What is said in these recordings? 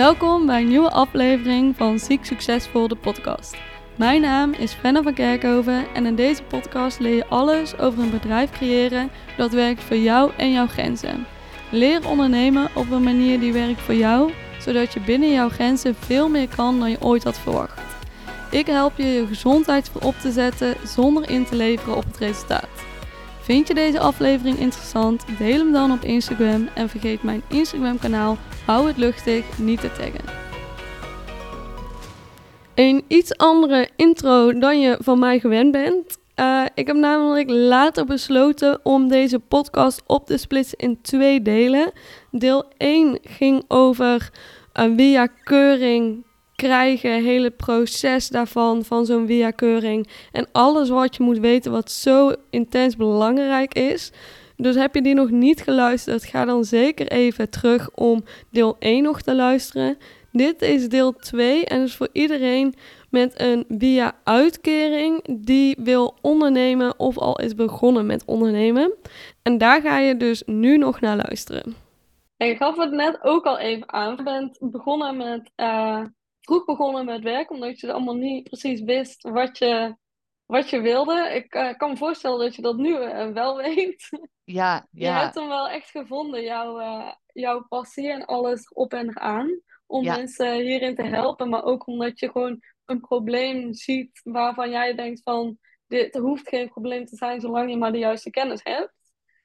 Welkom bij een nieuwe aflevering van Ziek Succesvol, de podcast. Mijn naam is Fenna van Kerkhoven en in deze podcast leer je alles over een bedrijf creëren dat werkt voor jou en jouw grenzen. Leer ondernemen op een manier die werkt voor jou, zodat je binnen jouw grenzen veel meer kan dan je ooit had verwacht. Ik help je je gezondheid voorop te zetten zonder in te leveren op het resultaat. Vind je deze aflevering interessant? Deel hem dan op Instagram en vergeet mijn Instagram kanaal Hou het luchtig niet te taggen. Een iets andere intro dan je van mij gewend bent. Uh, ik heb namelijk later besloten om deze podcast op te splitsen in twee delen. Deel 1 ging over een via keuring krijgen, hele proces daarvan, van zo'n via-keuring. En alles wat je moet weten wat zo intens belangrijk is. Dus heb je die nog niet geluisterd, ga dan zeker even terug om deel 1 nog te luisteren. Dit is deel 2 en is voor iedereen met een via-uitkering die wil ondernemen of al is begonnen met ondernemen. En daar ga je dus nu nog naar luisteren. Ik gaf het net ook al even aan. Je bent begonnen met uh, vroeg begonnen met werk, omdat je allemaal niet precies wist wat je, wat je wilde. Ik uh, kan me voorstellen dat je dat nu uh, wel weet. Ja, ja. Je hebt hem wel echt gevonden, jouw, uh, jouw passie en alles op en eraan. Om ja. mensen hierin te helpen, maar ook omdat je gewoon een probleem ziet waarvan jij denkt van... Dit hoeft geen probleem te zijn zolang je maar de juiste kennis hebt.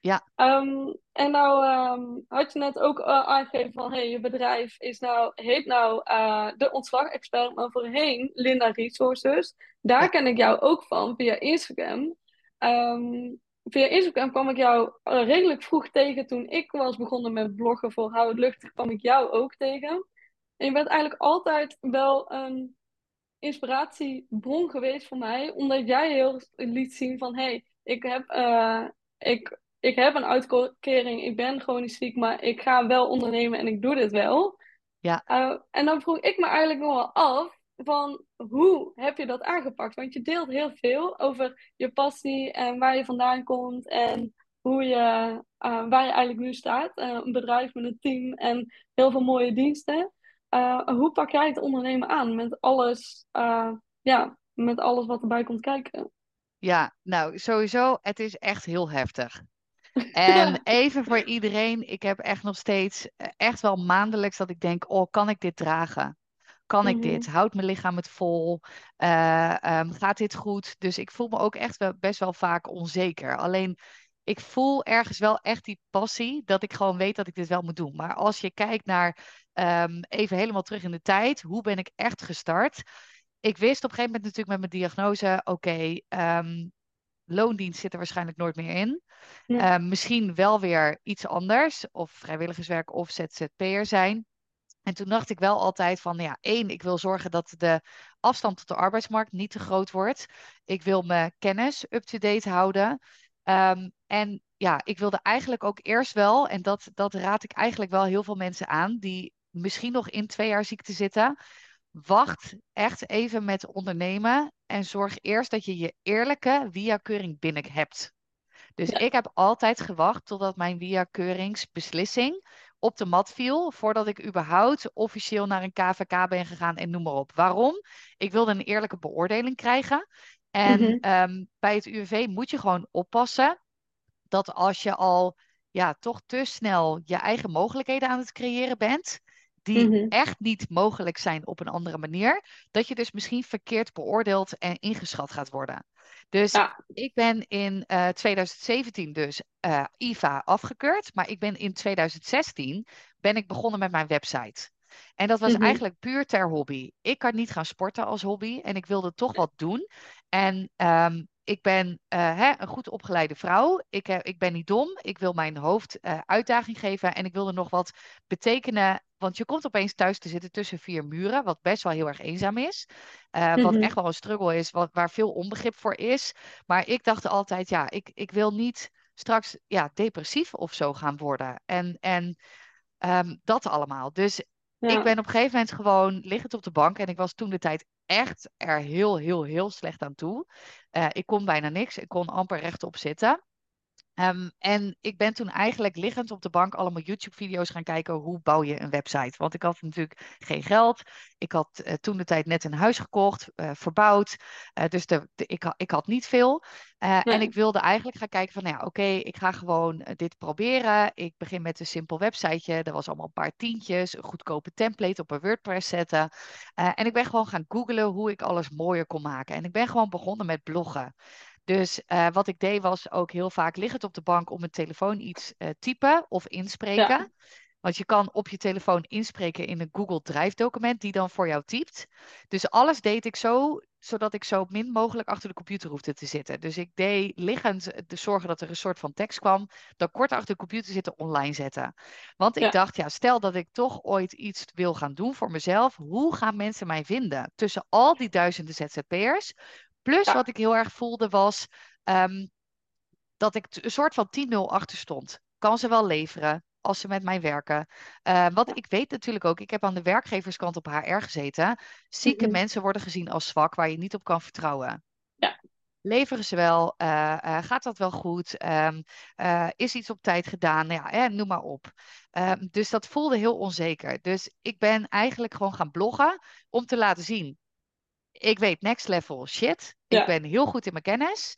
Ja. Um, en nou um, had je net ook uh, aangegeven van hey, je bedrijf is nou, heet nou uh, de ontslagexpert, maar voorheen Linda Resources. Daar ja. ken ik jou ook van via Instagram. Um, via Instagram kwam ik jou uh, redelijk vroeg tegen toen ik was begonnen met bloggen voor Hou het Luchtig, kwam ik jou ook tegen. En je bent eigenlijk altijd wel een inspiratiebron geweest voor mij, omdat jij heel liet zien van hey, ik heb, ik ik heb een uitkering, ik ben chronisch ziek, maar ik ga wel ondernemen en ik doe dit wel. Ja. Uh, en dan vroeg ik me eigenlijk nog wel af van hoe heb je dat aangepakt? Want je deelt heel veel over je passie en waar je vandaan komt en hoe je, uh, waar je eigenlijk nu staat. Uh, een bedrijf met een team en heel veel mooie diensten. hoe pak jij het ondernemen aan met alles, ja, met alles wat erbij komt kijken? Ja, nou sowieso, het is echt heel heftig. En even voor iedereen, ik heb echt nog steeds, eh, echt wel maandelijks dat ik denk, oh, kan ik dit dragen? Kan ik dit? Mhm. Houdt mijn lichaam het vol? Uh, um, gaat dit goed? Dus ik voel me ook echt wel, best wel vaak onzeker. Alleen, ik voel ergens wel echt die passie dat ik gewoon weet dat ik dit wel moet doen. Maar als je kijkt naar um, even helemaal terug in de tijd, hoe ben ik echt gestart? Ik wist op een gegeven moment natuurlijk met mijn diagnose, oké, okay, um, loondienst zit er waarschijnlijk nooit meer in. Ja. Uh, misschien wel weer iets anders, of vrijwilligerswerk of ZZP'er zijn. En toen dacht ik wel altijd van, ja, één, ik wil zorgen dat de afstand tot de arbeidsmarkt niet te groot wordt. Ik wil mijn kennis up-to-date houden. Um, en ja, ik wilde eigenlijk ook eerst wel, en dat, dat raad ik eigenlijk wel heel veel mensen aan, die misschien nog in twee jaar ziekte zitten. Wacht echt even met ondernemen en zorg eerst dat je je eerlijke via-keuring binnen hebt. Dus ik heb altijd gewacht totdat mijn via-keuringsbeslissing op de mat viel, voordat ik überhaupt officieel naar een KVK ben gegaan en noem maar op. Waarom? Ik wilde een eerlijke beoordeling krijgen. En mm -hmm. bij het UWV moet je gewoon oppassen dat als je al ja, toch te snel je eigen mogelijkheden aan het creëren bent, die mm-hmm. echt niet mogelijk zijn op een andere manier, dat je dus misschien verkeerd beoordeeld en ingeschat gaat worden. Dus ja. ik ben in uh, eh, 2017 dus uh, IVA afgekeurd, maar ik ben in 2016 ben ik begonnen met mijn website. En dat was mm-hmm. eigenlijk puur ter hobby. Ik kan niet gaan sporten als hobby en ik wilde toch wat doen. En um, ik ben uh, hè, een goed opgeleide vrouw. Ik, uh, ik ben niet dom. Ik wil mijn hoofd uh, uitdaging geven. En ik wilde nog wat betekenen. Want je komt opeens thuis te zitten tussen vier muren. Wat best wel heel erg eenzaam is. Mm-hmm. Wat echt wel een struggle is. Wat, waar veel onbegrip voor is. Maar ik dacht altijd, ja, ik, ik wil niet straks ja, depressief of zo gaan worden. En, en um, dat allemaal. Dus ja. ik ben op een gegeven moment gewoon liggend op de bank. En ik was toen de tijd echt er heel, heel, heel slecht aan toe. Uh, ik kon bijna niks. Ik kon amper rechtop zitten. Ehm, en ik ben toen eigenlijk liggend op de bank allemaal YouTube-video's gaan kijken. Hoe bouw je een website? Want ik had natuurlijk geen geld. Ik had uh, toen de tijd net een huis gekocht, uh, verbouwd. Uh, dus de, de, ik, ik, had niet veel. Nee. En ik wilde eigenlijk gaan kijken van, nou ja, oké, okay, ik ga gewoon dit proberen. Ik begin met een simpel websiteje. Er was allemaal een paar tientjes. Een goedkope template op een WordPress zetten. en ik ben gewoon gaan googlen hoe ik alles mooier kon maken. En ik ben gewoon begonnen met bloggen. Dus uh, wat ik deed was ook heel vaak liggend op de bank op mijn telefoon iets uh, typen of inspreken. Ja. Want je kan op je telefoon inspreken in een Google Drive document die dan voor jou typt. Dus alles deed ik zo, zodat ik zo min mogelijk achter de computer hoefde te zitten. Dus ik deed liggend te zorgen dat er een soort van tekst kwam. Dan kort achter de computer zitten online zetten. Want ik ja. dacht, ja, stel dat ik toch ooit iets wil gaan doen voor mezelf. Hoe gaan mensen mij vinden? Tussen al die duizenden ZZP'ers. Plus ja. wat ik heel erg voelde was um, dat ik een soort van 10-0 achter stond. Kan ze wel leveren als ze met mij werken. Uh, wat ik weet natuurlijk ook, ik heb aan de werkgeverskant op HR gezeten. Zieke mm -hmm. mensen worden gezien als zwak, waar je niet op kan vertrouwen. Ja. Leveren ze wel? Uh, uh, gaat dat wel goed? Um, is iets op tijd gedaan? Ja, eh, noem maar op. Um, dus dat voelde heel onzeker. Dus ik ben eigenlijk gewoon gaan bloggen om te laten zien ik weet next level shit. Ja. Ik ben heel goed in mijn kennis.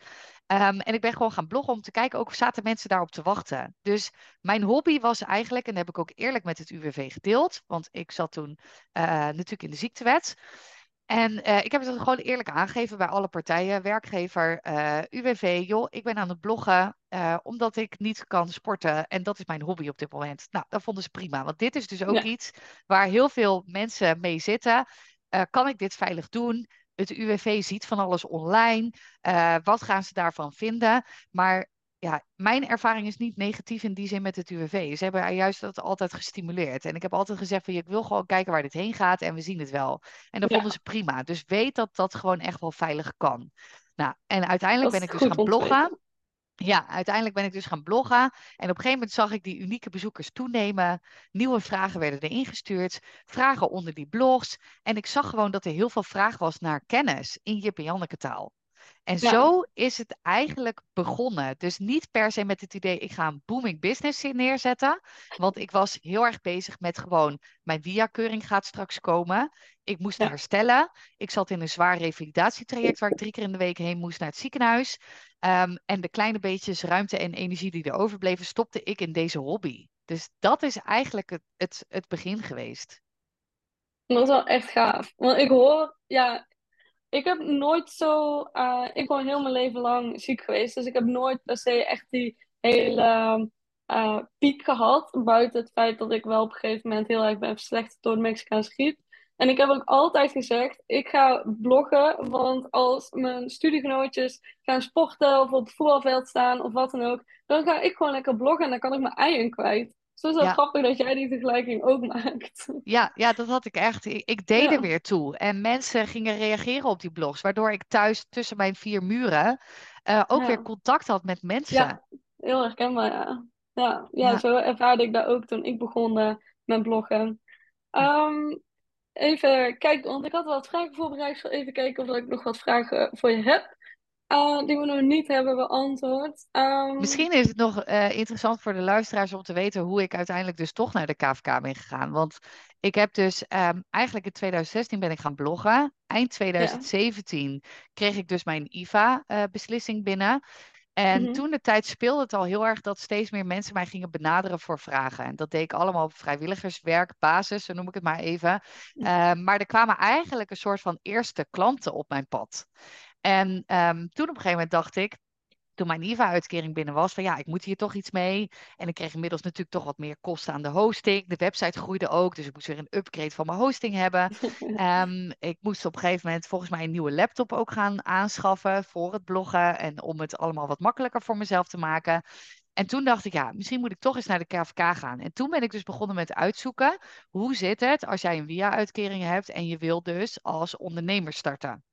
Um, en ik ben gewoon gaan bloggen om te kijken, ook zaten mensen daarop te wachten. Dus mijn hobby was eigenlijk, en dat heb ik ook eerlijk met het UWV gedeeld, want ik zat toen uh, natuurlijk in de ziektewet. En uh, ik heb het gewoon eerlijk aangegeven bij alle partijen, werkgever, uh, UWV, joh, ik ben aan het bloggen omdat ik niet kan sporten en dat is mijn hobby op dit moment. Nou, dat vonden ze prima, want dit is dus ook ja. iets waar heel veel mensen mee zitten. Uh, kan ik dit veilig doen? Het UWV ziet van alles online. Uh, wat gaan ze daarvan vinden? Maar ja, mijn ervaring is niet negatief in die zin met het UWV. Ze hebben juist dat altijd gestimuleerd. En ik heb altijd gezegd van, ik wil gewoon kijken waar dit heen gaat en we zien het wel. En dat ja. vonden ze prima. Dus weet dat dat gewoon echt wel veilig kan. Nou, en uiteindelijk ben ik dus gaan bloggen ja, uiteindelijk ben ik dus gaan bloggen. En op een gegeven moment zag ik die unieke bezoekers toenemen. Nieuwe vragen werden erin gestuurd. Vragen onder die blogs. En ik zag gewoon dat er heel veel vraag was naar kennis in Jip en Janneke taal. En ja. zo is het eigenlijk begonnen. Dus niet per se met het idee, ik ga een booming business neerzetten. Want ik was heel erg bezig met gewoon, mijn via-keuring gaat straks komen. Ik moest ja. herstellen. Ik zat in een zwaar revalidatietraject waar ik drie keer in de week heen moest naar het ziekenhuis. Um, en de kleine beetjes ruimte en energie die er overbleven, stopte ik in deze hobby. Dus dat is eigenlijk het, het, het begin geweest. Dat is wel echt gaaf. Want ik hoor, ja, ik heb nooit zo. Uh, ik ben heel mijn leven lang ziek geweest. Dus ik heb nooit per se echt die hele uh, piek gehad. Buiten het feit dat ik wel op een gegeven moment heel erg ben verslechterd door de Mexicaanse griep. En ik heb ook altijd gezegd: ik ga bloggen. Want als mijn studiegenootjes gaan sporten of op het voetbalveld staan of wat dan ook. Dan ga ik gewoon lekker bloggen en dan kan ik mijn eieren kwijt. Zo is het ja. grappig dat jij die vergelijking ook maakt. Ja, ja dat had ik echt. Ik, ik deed ja. er weer toe. En mensen gingen reageren op die blogs. Waardoor ik thuis tussen mijn vier muren uh, ook ja. weer contact had met mensen. Ja, heel herkenbaar, ja. Ja, ja, zo ervaarde ik dat ook toen ik begon uh, met bloggen. Um, even kijken, want ik had wat vragen voorbereid. Ik zal even kijken of ik nog wat vragen voor je heb. Uh, die we nog niet hebben beantwoord. Um... Misschien is het nog uh, interessant voor de luisteraars om te weten hoe ik uiteindelijk dus toch naar de KVK ben gegaan. Want ik heb dus um, eigenlijk in 2016 ben ik gaan bloggen. Eind 2017 ja. kreeg ik dus mijn IVA-beslissing uh, binnen. En mm-hmm. toen de tijd speelde het al heel erg dat steeds meer mensen mij gingen benaderen voor vragen. En dat deed ik allemaal op vrijwilligerswerkbasis, zo noem ik het maar even. Uh, maar er kwamen eigenlijk een soort van eerste klanten op mijn pad. En um, toen op een gegeven moment dacht ik, toen mijn IVA-uitkering binnen was, van ja, ik moet hier toch iets mee. En ik kreeg inmiddels natuurlijk toch wat meer kosten aan de hosting. De website groeide ook, dus ik moest weer een upgrade van mijn hosting hebben. um, ik moest op een gegeven moment volgens mij een nieuwe laptop ook gaan aanschaffen voor het bloggen en om het allemaal wat makkelijker voor mezelf te maken. En toen dacht ik, ja, misschien moet ik toch eens naar de KVK gaan. En toen ben ik dus begonnen met uitzoeken, hoe zit het als jij een via-uitkering hebt en je wil dus als ondernemer starten.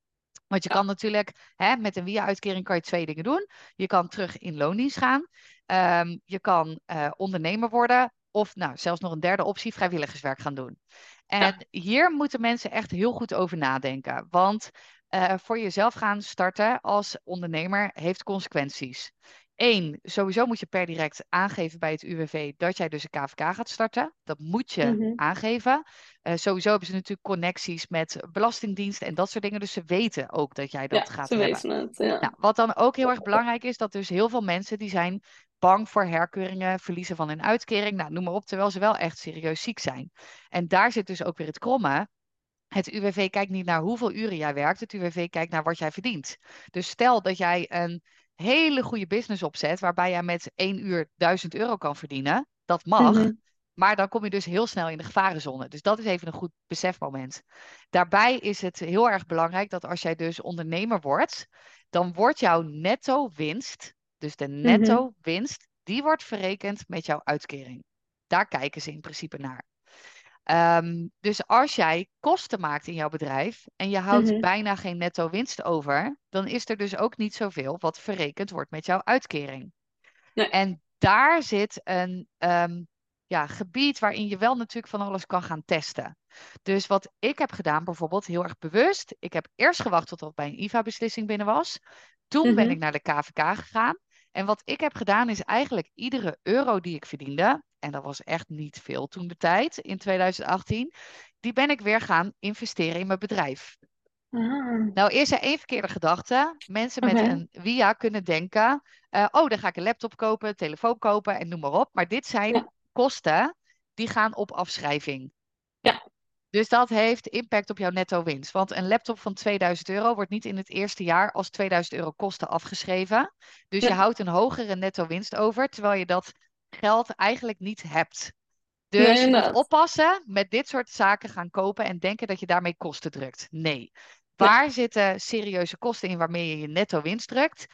Want je ja. kan natuurlijk hè, met een via-uitkering kan je twee dingen doen. Je kan terug in loondienst gaan. Um, je kan uh, ondernemer worden. Of nou, zelfs nog een derde optie, vrijwilligerswerk gaan doen. En ja. hier moeten mensen echt heel goed over nadenken. Want uh, voor jezelf gaan starten als ondernemer heeft consequenties. Eén, sowieso moet je per direct aangeven bij het UWV dat jij dus een KVK gaat starten. Dat moet je Mhm. aangeven. Eh, sowieso hebben ze natuurlijk connecties met Belastingdienst en dat soort dingen. Dus ze weten ook dat jij dat Ja, gaat ze hebben. weten het. Ja. Nou, wat dan ook heel erg belangrijk is, dat dus heel veel mensen die zijn bang voor herkeuringen, verliezen van hun uitkering, nou, noem maar op, terwijl ze wel echt serieus ziek zijn. En daar zit dus ook weer het kromme. Het UWV kijkt niet naar hoeveel uren jij werkt, het UWV kijkt naar wat jij verdient. Dus stel dat jij een hele goede business opzet, waarbij jij met één uur 1000 euro kan verdienen, dat mag. Mhm. Maar dan kom je dus heel snel in de gevarenzone. Dus dat is even een goed besefmoment. Daarbij is het heel erg belangrijk dat als jij dus ondernemer wordt, dan wordt jouw netto winst, dus de netto winst, die wordt verrekend met jouw uitkering. Daar kijken ze in principe naar. Ehm, dus als jij kosten maakt in jouw bedrijf en je houdt Mhm. bijna geen netto winst over, dan is er dus ook niet zoveel wat verrekend wordt met jouw uitkering. Nee. En daar zit een ehm, ja, gebied waarin je wel natuurlijk van alles kan gaan testen. Dus wat ik heb gedaan, bijvoorbeeld heel erg bewust. Ik heb eerst gewacht tot er bij een IVA-beslissing binnen was. Toen ben Mhm. ik naar de KVK gegaan. En wat ik heb gedaan is eigenlijk iedere euro die ik verdiende, en dat was echt niet veel toen de tijd, in 2018, die ben ik weer gaan investeren in mijn bedrijf. Ah. Nou, is er één verkeerde gedachte. Mensen met een via kunnen denken, eh, oh, dan ga ik een laptop kopen, telefoon kopen en noem maar op. Maar dit zijn Ja. kosten die gaan op afschrijving. Ja. Dus dat heeft impact op jouw netto winst. Want een laptop van 2000 euro wordt niet in het eerste jaar als 2000 euro kosten afgeschreven. Dus je houdt een hogere netto winst over, terwijl je dat geld eigenlijk niet hebt. Dus je oppassen met dit soort zaken gaan kopen en denken dat je daarmee kosten drukt. Nee. Waar zitten serieuze kosten in waarmee je je netto winst drukt?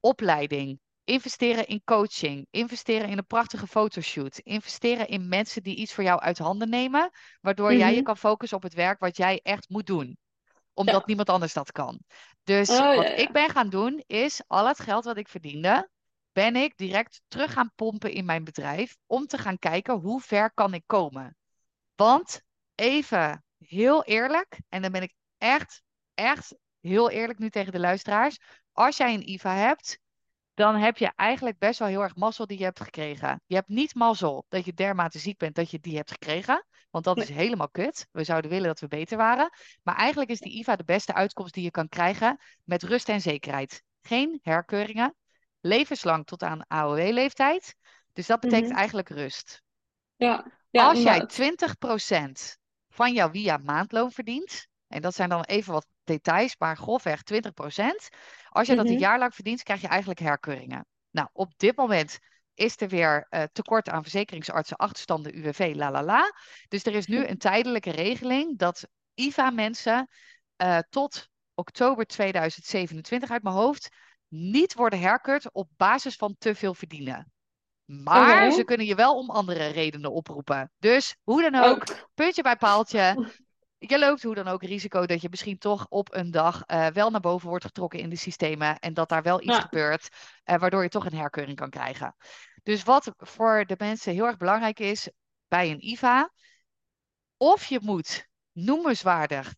Opleiding, investeren in coaching, investeren in een prachtige fotoshoot, investeren in mensen die iets voor jou uit handen nemen, waardoor jij je Mhm. kan focussen op het werk wat jij echt moet doen omdat Ja. niemand anders dat kan. Dus Oh, wat ja. ik ben gaan doen, is al het geld wat ik verdiende, ben ik direct terug gaan pompen in mijn bedrijf om te gaan kijken hoe ver kan ik komen. Want even heel eerlijk, en dan ben ik echt, echt heel eerlijk nu tegen de luisteraars. Als jij een IVA hebt, dan heb je eigenlijk best wel heel erg mazzel die je hebt gekregen. Je hebt niet mazzel dat je dermate ziek bent dat je die hebt gekregen. Want dat is helemaal kut. We zouden willen dat we beter waren. Maar eigenlijk is die IVA de beste uitkomst die je kan krijgen met rust en zekerheid. Geen herkeuringen. Levenslang tot aan AOW-leeftijd. Dus dat betekent Mhm. eigenlijk rust. Ja. Ja, Als jij inderdaad. 20% van jouw via maandloon verdient, en dat zijn dan even wat details, maar grofweg 20%. Als je dat een Mhm. jaar lang verdient, krijg je eigenlijk herkeuringen. Nou, op dit moment is er weer eh, tekort aan verzekeringsartsen, achterstanden, UWV, la la la. Dus er is nu een tijdelijke regeling dat IVA-mensen eh, tot oktober 2027 uit mijn hoofd niet worden herkeurd op basis van te veel verdienen. Maar ze kunnen je wel om andere redenen oproepen. Dus hoe dan ook, puntje bij paaltje. Je loopt hoe dan ook risico dat je misschien toch op een dag eh, wel naar boven wordt getrokken in de systemen. En dat daar wel iets Ja. gebeurt, eh, waardoor je toch een herkeuring kan krijgen. Dus wat voor de mensen heel erg belangrijk is bij een IVA. Of je moet noemenswaardig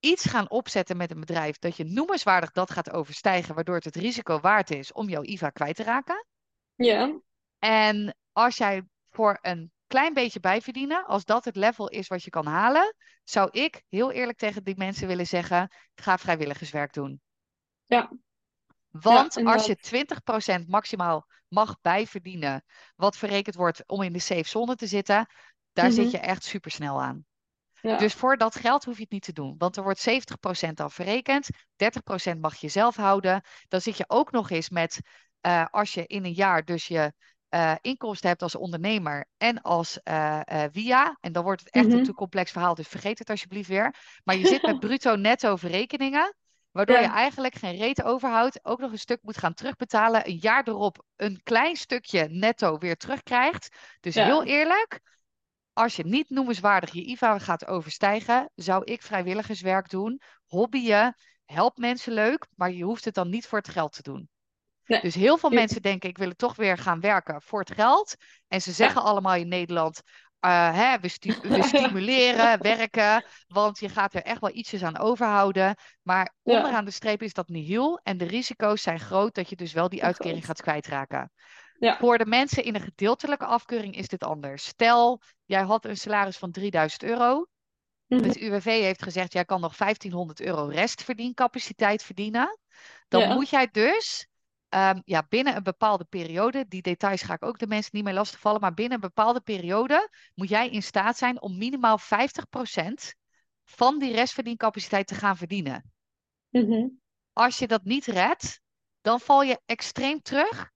iets gaan opzetten met een bedrijf. Dat je noemenswaardig dat gaat overstijgen, waardoor het het risico waard is om jouw IVA kwijt te raken. Ja. En als jij voor een klein beetje bijverdienen, als dat het level is wat je kan halen, zou ik heel eerlijk tegen die mensen willen zeggen: ga vrijwilligerswerk doen. Ja. Want Ja, als je 20% maximaal mag bijverdienen, wat verrekend wordt om in de safe zone te zitten, daar zit Mhm. je echt super snel aan. Ja. Dus voor dat geld hoef je het niet te doen. Want er wordt 70% al verrekend. 30% mag je zelf houden. Dan zit je ook nog eens met, eh, als je in een jaar dus je eh, inkomsten hebt als ondernemer en als eh via. En dan wordt het echt Mhm. een te complex verhaal, dus vergeet het alsjeblieft weer. Maar je zit met bruto netto verrekeningen. Waardoor Ja. je eigenlijk geen reet overhoudt. Ook nog een stuk moet gaan terugbetalen. Een jaar erop een klein stukje netto weer terugkrijgt. Dus Ja. heel eerlijk, als je niet noemenswaardig je IVA gaat overstijgen, zou ik vrijwilligerswerk doen, hobbyen, help mensen leuk, maar je hoeft het dan niet voor het geld te doen. Nee. Dus heel veel mensen denken, ik wil toch weer gaan werken voor het geld. En ze zeggen allemaal in Nederland, eh, hè, we, stu- we stimuleren werken, want je gaat er echt wel ietsjes aan overhouden. Maar Ja. onderaan de streep is dat nihil en de risico's zijn groot dat je dus wel die uitkering gaat kwijtraken. Ja. Voor de mensen in een gedeeltelijke afkeuring is dit anders. Stel, jij had een salaris van 3000 euro. Mhm. Het UWV heeft gezegd, jij kan nog 1500 euro restverdiencapaciteit verdienen. Dan Ja. moet jij dus ehm, ja, binnen een bepaalde periode, die details ga ik ook de mensen niet meer lastigvallen, maar binnen een bepaalde periode moet jij in staat zijn om minimaal 50% van die restverdiencapaciteit te gaan verdienen. Mhm. Als je dat niet redt, dan val je extreem terug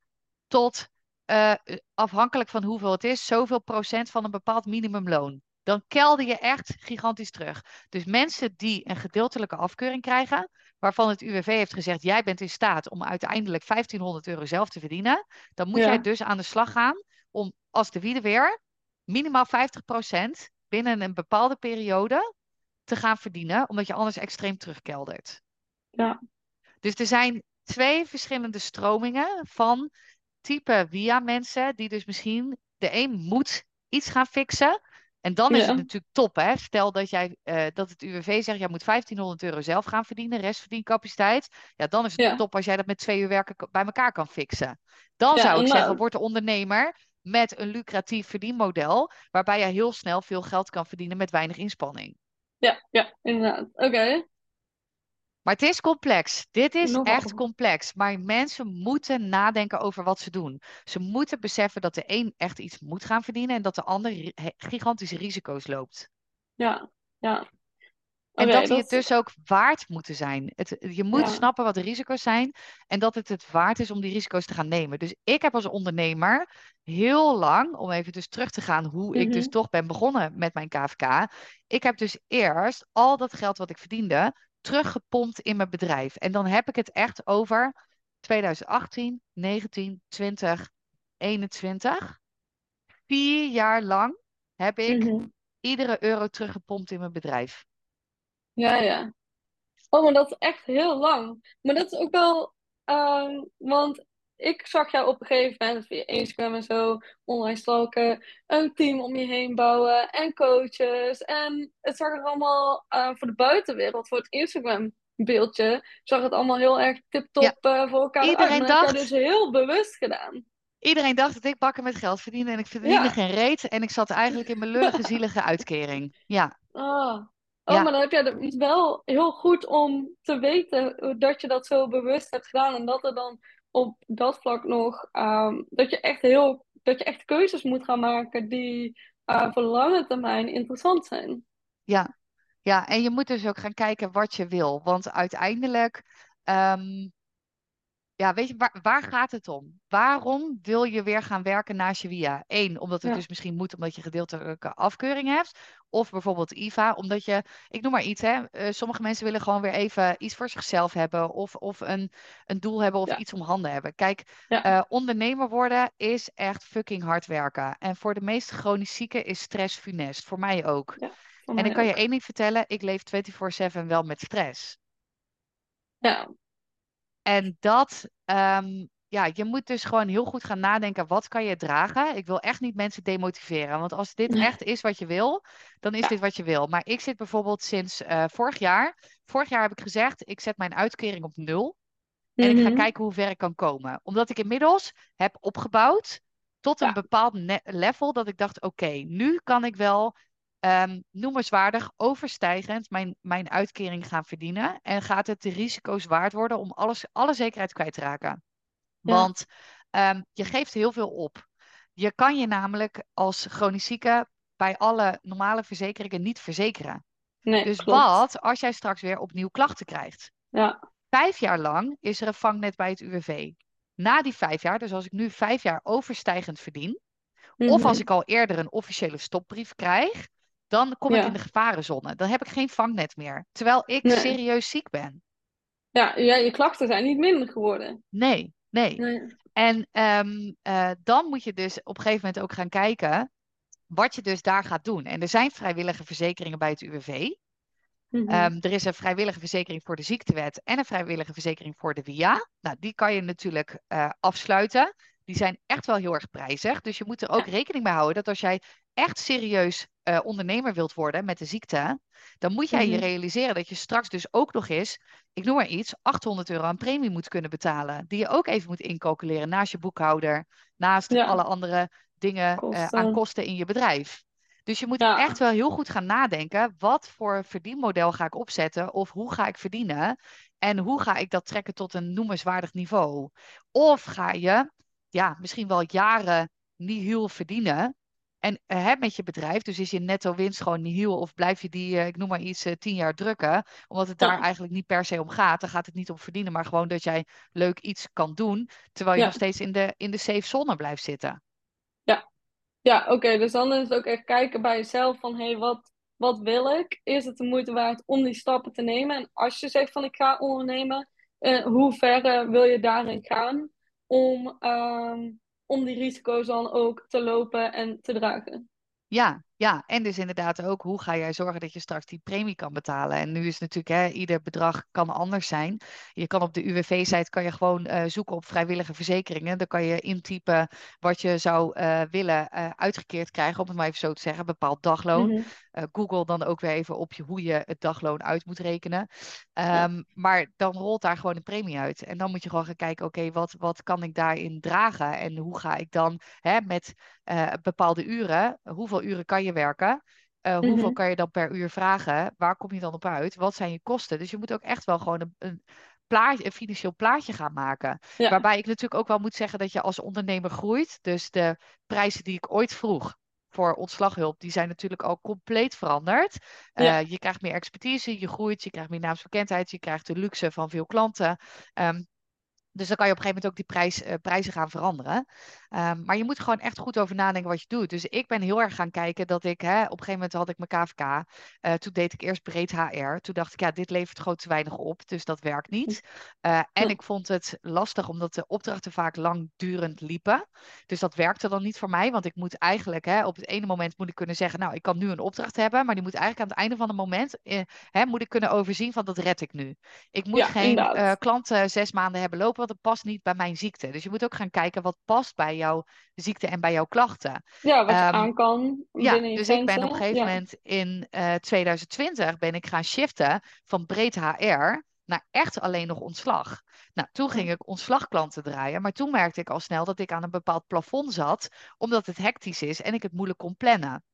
tot, eh, afhankelijk van hoeveel het is, zoveel procent van een bepaald minimumloon. Dan kelder je echt gigantisch terug. Dus mensen die een gedeeltelijke afkeuring krijgen, waarvan het UWV heeft gezegd, jij bent in staat om uiteindelijk 1500 euro zelf te verdienen, dan moet Ja. jij dus aan de slag gaan om als de wiede weer minimaal 50% binnen een bepaalde periode te gaan verdienen, omdat je anders extreem terugkeldert. Ja. Dus er zijn twee verschillende stromingen van type via mensen die dus misschien de een moet iets gaan fixen. En dan is het natuurlijk top, hè? Stel dat, jij, eh, dat het UWV zegt, jij moet 1500 euro zelf gaan verdienen, restverdiencapaciteit. Ja, dan is het Ja. top als jij dat met twee uur werken bij elkaar kan fixen. Dan Ja, zou ik zeggen, nou. word de ondernemer met een lucratief verdienmodel, waarbij je heel snel veel geld kan verdienen met weinig inspanning. Ja, ja, inderdaad. Oké. Maar het is complex. Dit is echt complex. Maar mensen moeten nadenken over wat ze doen. Ze moeten beseffen dat de een echt iets moet gaan verdienen en dat de ander gigantische risico's loopt. Ja, ja. En dat die het dus ook waard moeten zijn. Het, je moet Ja. snappen wat de risico's zijn en dat het het waard is om die risico's te gaan nemen. Dus ik heb als ondernemer heel lang, om even dus terug te gaan hoe ik dus Mhm. toch ben begonnen met mijn KVK. Ik heb dus eerst al dat geld wat ik verdiende teruggepompt in mijn bedrijf. En dan heb ik het echt over 2018, 19, 20, 21. Vier jaar lang heb ik Mhm. iedere euro teruggepompt in mijn bedrijf. Ja, ja. Oh, maar dat is echt heel lang. Maar dat is ook wel, ehm, want ik zag jou op een gegeven moment via Instagram en zo, online stalken, een team om je heen bouwen en coaches. En het zag er allemaal eh, voor de buitenwereld, voor het Instagram beeldje, zag het allemaal heel erg tip-top eh, voor elkaar. Iedereen dat dacht- dus heel bewust gedaan. Iedereen dacht dat ik bakken met geld verdiende en ik verdiende Ja. geen reet. En ik zat eigenlijk in mijn lullige, zielige uitkering. Ja, Ah. Oh, Ja. maar dan heb jij het wel heel goed om te weten dat je dat zo bewust hebt gedaan. En dat er dan op dat vlak nog, ehm, dat je echt heel, dat je echt keuzes moet gaan maken die eh, voor lange termijn interessant zijn. ja, ja. En je moet dus ook gaan kijken wat je wil. Want uiteindelijk, ehm, ja, weet je, waar, waar gaat het om? Waarom wil je weer gaan werken naast je via? Eén, omdat het Ja. dus misschien moet omdat je gedeeltelijke afkeuring hebt. Of bijvoorbeeld IVA, omdat je, ik noem maar iets, hè. eh, sommige mensen willen gewoon weer even iets voor zichzelf hebben. Of, of een, een doel hebben of Ja. iets om handen hebben. Kijk, Ja. eh, ondernemer worden is echt fucking hard werken. En voor de meeste chronisch zieken is stress funest. Voor mij ook. Voor En ik kan je één ding vertellen, ik leef 24/7 wel met stress. Ja, En dat, ehm, ja, je moet dus gewoon heel goed gaan nadenken, wat kan je dragen? Ik wil echt niet mensen demotiveren, want als dit echt is wat je wil, dan is Ja. dit wat je wil. Maar ik zit bijvoorbeeld sinds eh, vorig jaar, vorig jaar heb ik gezegd, ik zet mijn uitkering op nul. En ik ga Mhm. kijken hoe ver ik kan komen. Omdat ik inmiddels heb opgebouwd tot een Ja. bepaald level dat ik dacht, oké, nu kan ik wel ehm noemenswaardig overstijgend mijn, mijn uitkering gaan verdienen. En gaat het de risico's waard worden om alles, alle zekerheid kwijt te raken. Ja. Want ehm, je geeft heel veel op. Je kan je namelijk als chronisch zieke bij alle normale verzekeringen niet verzekeren. Nee, Dus klopt. wat als jij straks weer opnieuw klachten krijgt? Ja, Vijf jaar lang is er een vangnet bij het UWV. Na die vijf jaar, dus als ik nu vijf jaar overstijgend verdien, of Mhm. als ik al eerder een officiële stopbrief krijg, dan kom ik in de gevarenzone. Dan heb ik geen vangnet meer. Terwijl ik Nee. serieus ziek ben. Ja, ja, je klachten zijn niet minder geworden. Nee, nee. Nee. En ehm, eh, dan moet je dus op een gegeven moment ook gaan kijken wat je dus daar gaat doen. En er zijn vrijwillige verzekeringen bij het UWV. Mhm. Ehm, er is een vrijwillige verzekering voor de ziektewet en een vrijwillige verzekering voor de WIA. Nou, die kan je natuurlijk eh, afsluiten. Die zijn echt wel heel erg prijzig. Dus je moet er ook rekening mee houden dat als jij echt serieus uh, ondernemer wilt worden met de ziekte, dan moet jij je Mhm. realiseren dat je straks dus ook nog eens, ik noem maar iets, 800 euro aan premie moet kunnen betalen. Die je ook even moet incalculeren naast je boekhouder, naast Ja. alle andere dingen eh, aan Kosten. in je bedrijf. Dus je moet Ja. echt wel heel goed gaan nadenken, wat voor verdienmodel ga ik opzetten of hoe ga ik verdienen en hoe ga ik dat trekken tot een noemenswaardig niveau. Of ga je ja, misschien wel jaren nihil verdienen. En uh, hè, met je bedrijf, dus is je netto winst gewoon nihil of blijf je die, uh, ik noem maar iets, uh, tien jaar drukken, omdat het daar Ja. eigenlijk niet per se om gaat. Dan gaat het niet om verdienen, maar gewoon dat jij leuk iets kan doen, terwijl je Ja. nog steeds in de, in de safe zone blijft zitten. Ja, oké. dus dan is het ook echt kijken bij jezelf van, hé, hey, wat, wat wil ik? Is het de moeite waard om die stappen te nemen? En als je zegt van, ik ga ondernemen, eh, hoe ver eh, wil je daarin gaan om, ehm, om die risico's dan ook te lopen en te dragen? Ja, ja, en dus inderdaad ook hoe ga jij zorgen dat je straks die premie kan betalen. En nu is natuurlijk, hè, ieder bedrag kan anders zijn. Je kan op de UWV-site kan je gewoon uh, zoeken op vrijwillige verzekeringen. Dan kan je intypen wat je zou uh, willen uh, uitgekeerd krijgen, om het maar even zo te zeggen, bepaald dagloon. Mhm. Google dan ook weer even op je, hoe je het dagloon uit moet rekenen. Um, Ja. Maar dan rolt daar gewoon een premie uit. En dan moet je gewoon gaan kijken, oké, wat, wat kan ik daarin dragen? En hoe ga ik dan hè, met bepaalde uren, hoeveel uren kan je werken? Uh, hoeveel Mhm. kan je dan per uur vragen? Waar kom je dan op uit? Wat zijn je kosten? Dus je moet ook echt wel gewoon een, een, plaatje, een financieel plaatje gaan maken. Ja. Waarbij ik natuurlijk ook wel moet zeggen dat je als ondernemer groeit. Dus de prijzen die ik ooit vroeg voor ontslaghulp, die zijn natuurlijk al compleet veranderd. Uh, Ja. Je krijgt meer expertise, je groeit, je krijgt meer naamsbekendheid, je krijgt de luxe van veel klanten. Um, dus dan kan je op een gegeven moment ook die prijs, uh, prijzen gaan veranderen. Um, maar je moet gewoon echt goed over nadenken wat je doet. Dus ik ben heel erg gaan kijken dat ik, hè, op een gegeven moment had ik mijn KVK. Uh, toen deed ik eerst breed HR. Toen dacht ik, ja, dit levert gewoon te weinig op. Dus dat werkt niet. Uh, en ik vond het lastig omdat de opdrachten vaak langdurend liepen. Dus dat werkte dan niet voor mij. Want ik moet eigenlijk, hè, op het ene moment moet ik kunnen zeggen, nou, ik kan nu een opdracht hebben. Maar die moet eigenlijk aan het einde van het moment, eh, hè, moet ik kunnen overzien van dat red ik nu. Ik moet Ja, geen klanten zes maanden hebben lopen, want dat past niet bij mijn ziekte. Dus je moet ook gaan kijken wat past bij jouw ziekte en bij jouw klachten. Ja, wat je Ehm, aan kan Ja, dus ik ben op een gegeven Ja. moment in eh 2020 ben ik gaan shiften van breed HR naar echt alleen nog ontslag. Nou, toen ging ik ontslagklanten draaien, maar toen merkte ik al snel dat ik aan een bepaald plafond zat, omdat het hectisch is en ik het moeilijk kon plannen.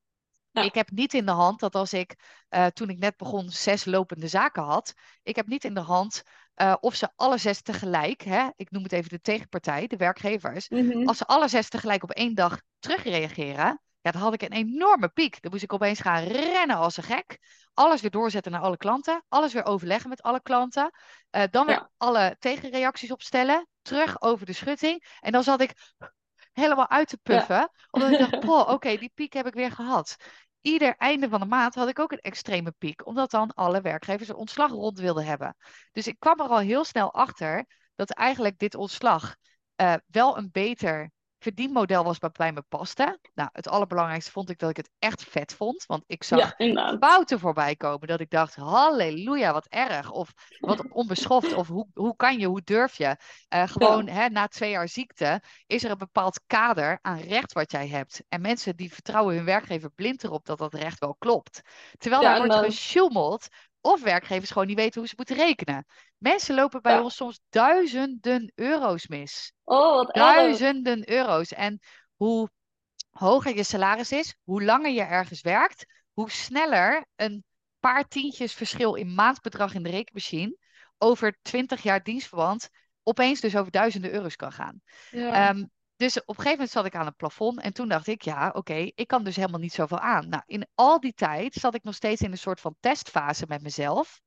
Ja. Ik heb niet in de hand dat als ik, uh, toen ik net begon, zes lopende zaken had, ik heb niet in de hand uh, of ze alle zes tegelijk, hè, ik noem het even de tegenpartij, de werkgevers, Mhm. als ze alle zes tegelijk op één dag terugreageren, ja, dan had ik een enorme piek. Dan moest ik opeens gaan rennen als een gek. Alles weer doorzetten naar alle klanten. Alles weer overleggen met alle klanten. Uh, dan weer Ja. alle tegenreacties opstellen. Terug over de schutting. En dan zat ik helemaal uit te puffen. Omdat ik dacht, oké, okay, die piek heb ik weer gehad. Ieder einde van de maand had ik ook een extreme piek. Omdat dan alle werkgevers een ontslag rond wilden hebben. Dus ik kwam er al heel snel achter dat eigenlijk dit ontslag uh, wel een beter verdienmodel was wat bij me paste. Nou, het allerbelangrijkste vond ik dat ik het echt vet vond. Want ik zag Ja, fouten voorbij komen. Dat ik dacht, halleluja, wat erg. Of wat onbeschoft. Of hoe, hoe kan je, hoe durf je? Uh, gewoon Ja. hè, na twee jaar ziekte is er een bepaald kader aan recht wat jij hebt. En mensen die vertrouwen hun werkgever blind erop dat dat recht wel klopt. Terwijl Ja, daar en wordt gesjoemeld. Of werkgevers gewoon niet weten hoe ze moeten rekenen. Mensen lopen bij Ja. ons soms duizenden euro's mis Oh, wat erg. duizenden euro's. En hoe hoger je salaris is, hoe langer je ergens werkt, hoe sneller een paar tientjes verschil in maandbedrag in de rekenmachine over 20 jaar dienstverband opeens dus over duizenden euro's kan gaan. Ja. Ehm, dus op een gegeven moment zat ik aan het plafond en toen dacht ik, ja, oké, ik kan dus helemaal niet zoveel aan. Nou, in al die tijd zat ik nog steeds in een soort van testfase met mezelf.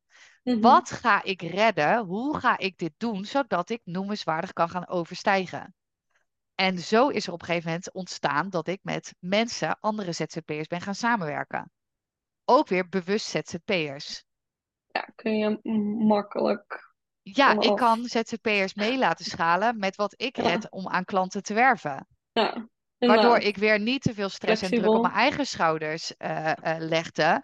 Mhm. Wat ga ik redden? Hoe ga ik dit doen zodat ik noemenswaardig kan gaan overstijgen? En zo is er op een gegeven moment ontstaan dat ik met mensen, andere ZZP'ers, ben gaan samenwerken. Ook weer bewust ZZP'ers. Ja, kun je makkelijk. Ja, ik kan ZZP'ers mee laten schalen met wat ik Ja. red om aan klanten te werven. Ja, Waardoor ik weer niet te veel stress en druk op mijn eigen schouders eh, eh, legde.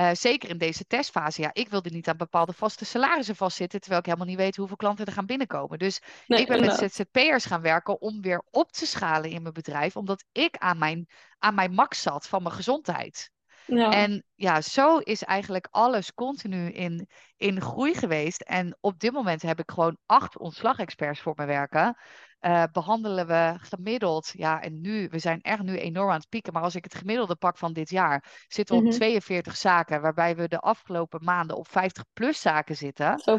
Uh, zeker in deze testfase. Ja, ik wilde niet aan bepaalde vaste salarissen vastzitten, terwijl ik helemaal niet weet hoeveel klanten er gaan binnenkomen. Dus Nee, ik ben met. ZZP'ers gaan werken om weer op te schalen in mijn bedrijf, omdat ik aan mijn, aan mijn max zat van mijn gezondheid. Ja. En ja, zo is eigenlijk alles continu in, in groei geweest. En op dit moment heb ik gewoon acht ontslagexperts voor me werken. Eh, behandelen we gemiddeld, ja, en nu, we zijn echt nu enorm aan het pieken, maar als ik het gemiddelde pak van dit jaar, zitten we op Mhm. 42 zaken, waarbij we de afgelopen maanden op 50 plus zaken zitten. Zo.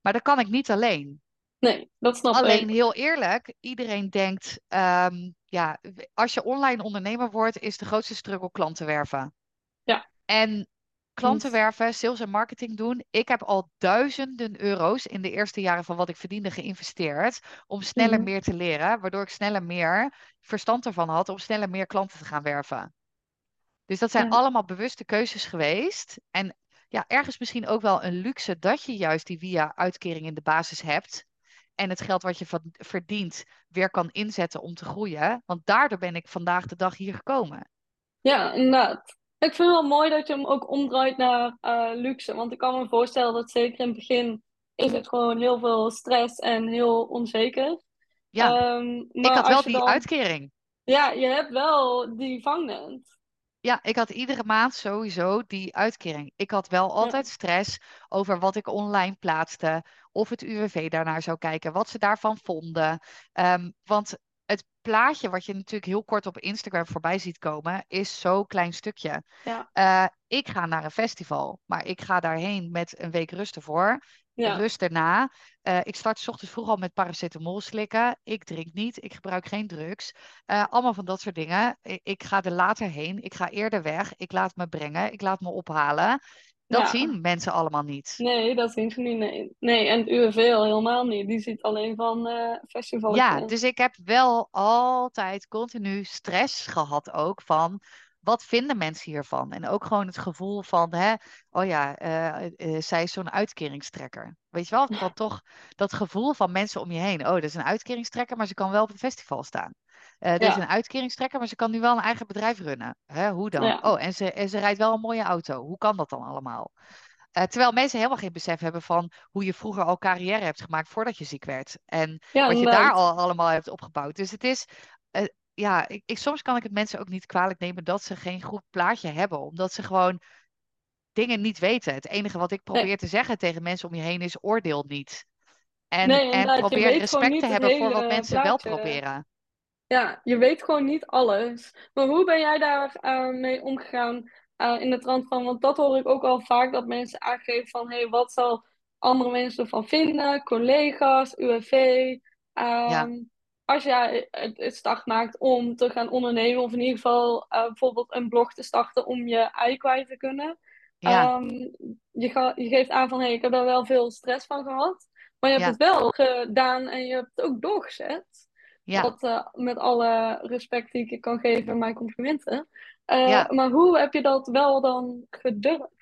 Maar dat kan ik niet alleen. Nee, dat snap Alleen ik. heel eerlijk, iedereen denkt, ehm, ja, als je online ondernemer wordt, is de grootste struggle klanten werven. Ja. En klanten werven, sales en marketing doen. Ik heb al duizenden euro's in de eerste jaren van wat ik verdiende geïnvesteerd om sneller Mhm. meer te leren, waardoor ik sneller meer verstand ervan had om sneller meer klanten te gaan werven. Dus dat zijn Ja. allemaal bewuste keuzes geweest. En ja, ergens misschien ook wel een luxe dat je juist die via uitkering in de basis hebt. En het geld wat je verdient weer kan inzetten om te groeien. Want daardoor ben ik vandaag de dag hier gekomen. Ja, inderdaad. Ik vind het wel mooi dat je hem ook omdraait naar eh, luxe. Want ik kan me voorstellen dat zeker in het begin is het gewoon heel veel stress en heel onzeker. Ja, Ehm, ik had wel die dan... uitkering. Ja, je hebt wel die vangnet. Ja, ik had iedere maand sowieso die uitkering. Ik had wel Ja, altijd stress over wat ik online plaatste, of het UWV daarnaar zou kijken, wat ze daarvan vonden. Ehm, want het plaatje wat je natuurlijk heel kort op Instagram voorbij ziet komen, is zo'n klein stukje. ja, Eh, ik ga naar een festival, maar ik ga daarheen met een week rust ervoor. ja, Rust erna. Eh, ik start 's ochtends vroeg al met paracetamol slikken. Ik drink niet, ik gebruik geen drugs. Eh, allemaal van dat soort dingen. Ik, ik ga er later heen, ik ga eerder weg, ik laat me brengen, ik laat me ophalen. Dat ja. zien mensen allemaal niet. Nee, dat zien ze niet. Nee, nee en het UWV al helemaal niet. Die ziet alleen van eh Ja, festivalletjes. dus ik heb wel altijd continu stress gehad ook van wat vinden mensen hiervan? En ook gewoon het gevoel van, hè, oh ja, eh, eh, zij is zo'n uitkeringstrekker. Weet je wel, van toch dat gevoel van mensen om je heen. Oh, dat is een uitkeringstrekker, maar ze kan wel op een festival staan. Dit is een uitkeringstrekker, maar ze kan nu wel een eigen bedrijf runnen. Hè, hoe dan? ja, Oh, en ze, en ze rijdt wel een mooie auto. Hoe kan dat dan allemaal? Eh, terwijl mensen helemaal geen besef hebben van hoe je vroeger al carrière hebt gemaakt voordat je ziek werd. En ja, wat je daar al allemaal hebt opgebouwd. Dus het is, eh, ja, ik, ik, soms kan ik het mensen ook niet kwalijk nemen dat ze geen goed plaatje hebben. Omdat ze gewoon dingen niet weten. Het enige wat ik Nee, probeer te zeggen tegen mensen om je heen is oordeel niet. En, nee, en probeer respect te hebben voor wat mensen wel proberen. Ja, je weet gewoon niet alles. Maar hoe ben jij daar eh, mee omgegaan eh, in de trant van? Want dat hoor ik ook al vaak, dat mensen aangeven van... hé, hey, wat zal andere mensen ervan vinden? Collega's, UWV. Ja, Ehm, als jij het, start maakt om te gaan ondernemen... of in ieder geval eh, bijvoorbeeld een blog te starten om je ei kwijt te kunnen. ja, Ehm, je, ga- je geeft aan van, hé, hey, ik heb daar wel veel stress van gehad. Maar je hebt ja, het wel gedaan en je hebt het ook doorgezet. Ja, eh, met alle respect die ik je kan geven, mijn complimenten. Eh, ja. maar hoe heb je dat wel dan gedurfd?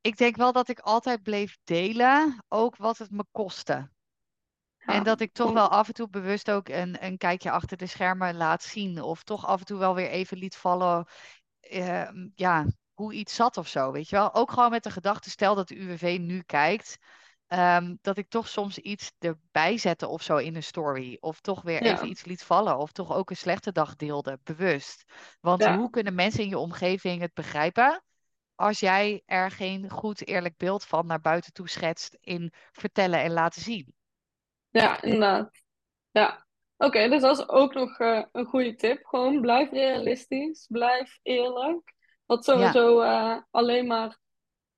Ik denk wel dat ik altijd bleef delen, ook wat het me kostte. En dat ik toch wel af en toe bewust ook een, een kijkje achter de schermen laat zien. Of toch af en toe wel weer even liet vallen, eh, ja, hoe iets zat of zo, weet je wel. Ook gewoon met de gedachte, stel dat de UWV nu kijkt, ehm, dat ik toch soms iets erbij zette of zo in een story. Of toch weer even ja, iets liet vallen. Of toch ook een slechte dag deelde, bewust. Want ja, hoe kunnen mensen in je omgeving het begrijpen? Als jij er geen goed eerlijk beeld van naar buiten toe schetst in vertellen en laten zien. ja, inderdaad. Ja. Oké, dus dat is ook nog eh, een goede tip. Gewoon blijf realistisch, blijf eerlijk. Wat Ja. sowieso eh, alleen maar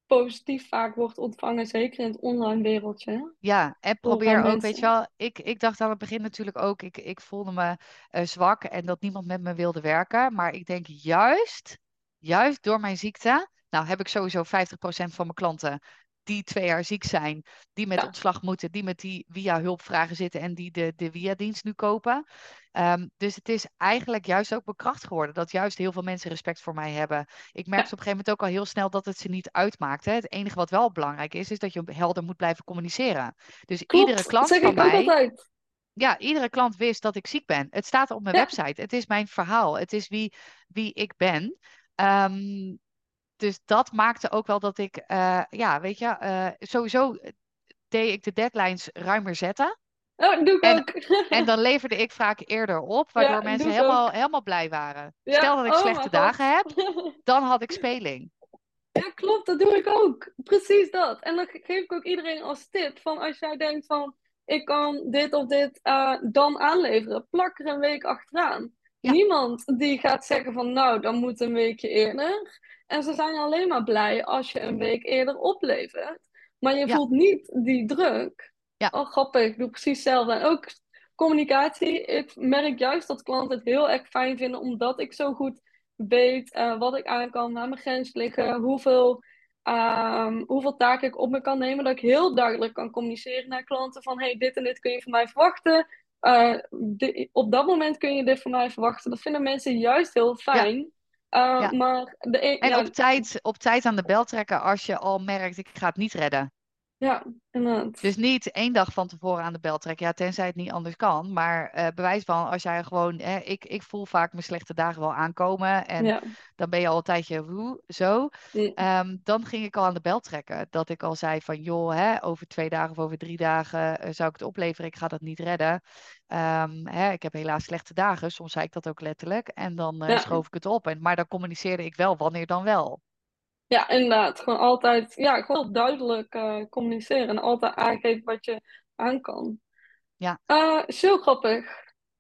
positief vaak wordt ontvangen, zeker in het online wereldje. Ja, en probeer ook, weet je wel, ik, ik dacht aan het begin natuurlijk ook, ik, ik voelde me eh, zwak en dat niemand met me wilde werken. Maar ik denk juist, juist door mijn ziekte, nou heb ik sowieso 50% van mijn klanten die twee jaar ziek zijn, die met Ja, ontslag moeten, die met die via hulpvragen zitten en die de, de via-dienst nu kopen. Ehm, dus het is eigenlijk juist ook bekracht geworden dat juist heel veel mensen respect voor mij hebben. Ik merkte ja, op een gegeven moment ook al heel snel dat het ze niet uitmaakte. Het enige wat wel belangrijk is, is dat je helder moet blijven communiceren. Dus iedere klant Zeg van mij, ja, iedere klant wist dat ik ziek ben. Het staat op mijn Ja, website. Het is mijn verhaal. Het is wie, wie ik ben. Ehm, dus dat maakte ook wel dat ik, eh, ja, weet je, eh, sowieso deed ik de deadlines ruimer zetten. Oh, doe ik En- ook. En dan leverde ik vaak eerder op, waardoor Ja, mensen helemaal, ook. helemaal blij waren. Ja, Stel dat ik oh slechte dagen heb, dan had ik speling. Ja, klopt, dat doe ik ook. Precies dat. En dan ge- geef ik ook iedereen als tip van als jij denkt van ik kan dit of dit eh, dan aanleveren, plak er een week achteraan. Ja. Niemand die gaat zeggen van nou, dan moet een weekje eerder. En ze zijn alleen maar blij als je een week eerder oplevert. Maar je Ja. voelt niet die druk. Ja. Oh, grappig, ik doe precies hetzelfde. En ook communicatie. Ik merk juist dat klanten het heel erg fijn vinden omdat ik zo goed weet eh, wat ik aan kan, waar mijn grens liggen, hoeveel, ehm, hoeveel taken ik op me kan nemen. Dat ik heel duidelijk kan communiceren naar klanten van hey, dit en dit kun je van mij verwachten. Eh, op dat moment kun je dit van mij verwachten. Dat vinden mensen juist heel fijn. Eh, Ja. Maar de En ja, op, tijd, op tijd aan de bel trekken als je al merkt, ik ga het niet redden. Ja, inderdaad. Dus niet één dag van tevoren aan de bel trekken, ja, tenzij het niet anders kan. Maar eh, bewijs van, als jij gewoon, hè, ik, ik voel vaak mijn slechte dagen wel aankomen. En ja. dan ben je al een tijdje hoe, zo. Ehm, dan ging ik al aan de bel trekken. Dat ik al zei van, joh, hè, over twee dagen of over drie dagen eh, zou ik het opleveren. Ik ga dat niet redden. Ehm, hè, ik heb helaas slechte dagen. Soms zei ik dat ook letterlijk. En dan eh, Ja. schoof ik het op. En, maar dan communiceerde ik wel wanneer dan wel. Ja, inderdaad. Gewoon altijd, ja, gewoon duidelijk eh, communiceren en altijd aangeven wat je aan kan. Ja. Eh, zo grappig.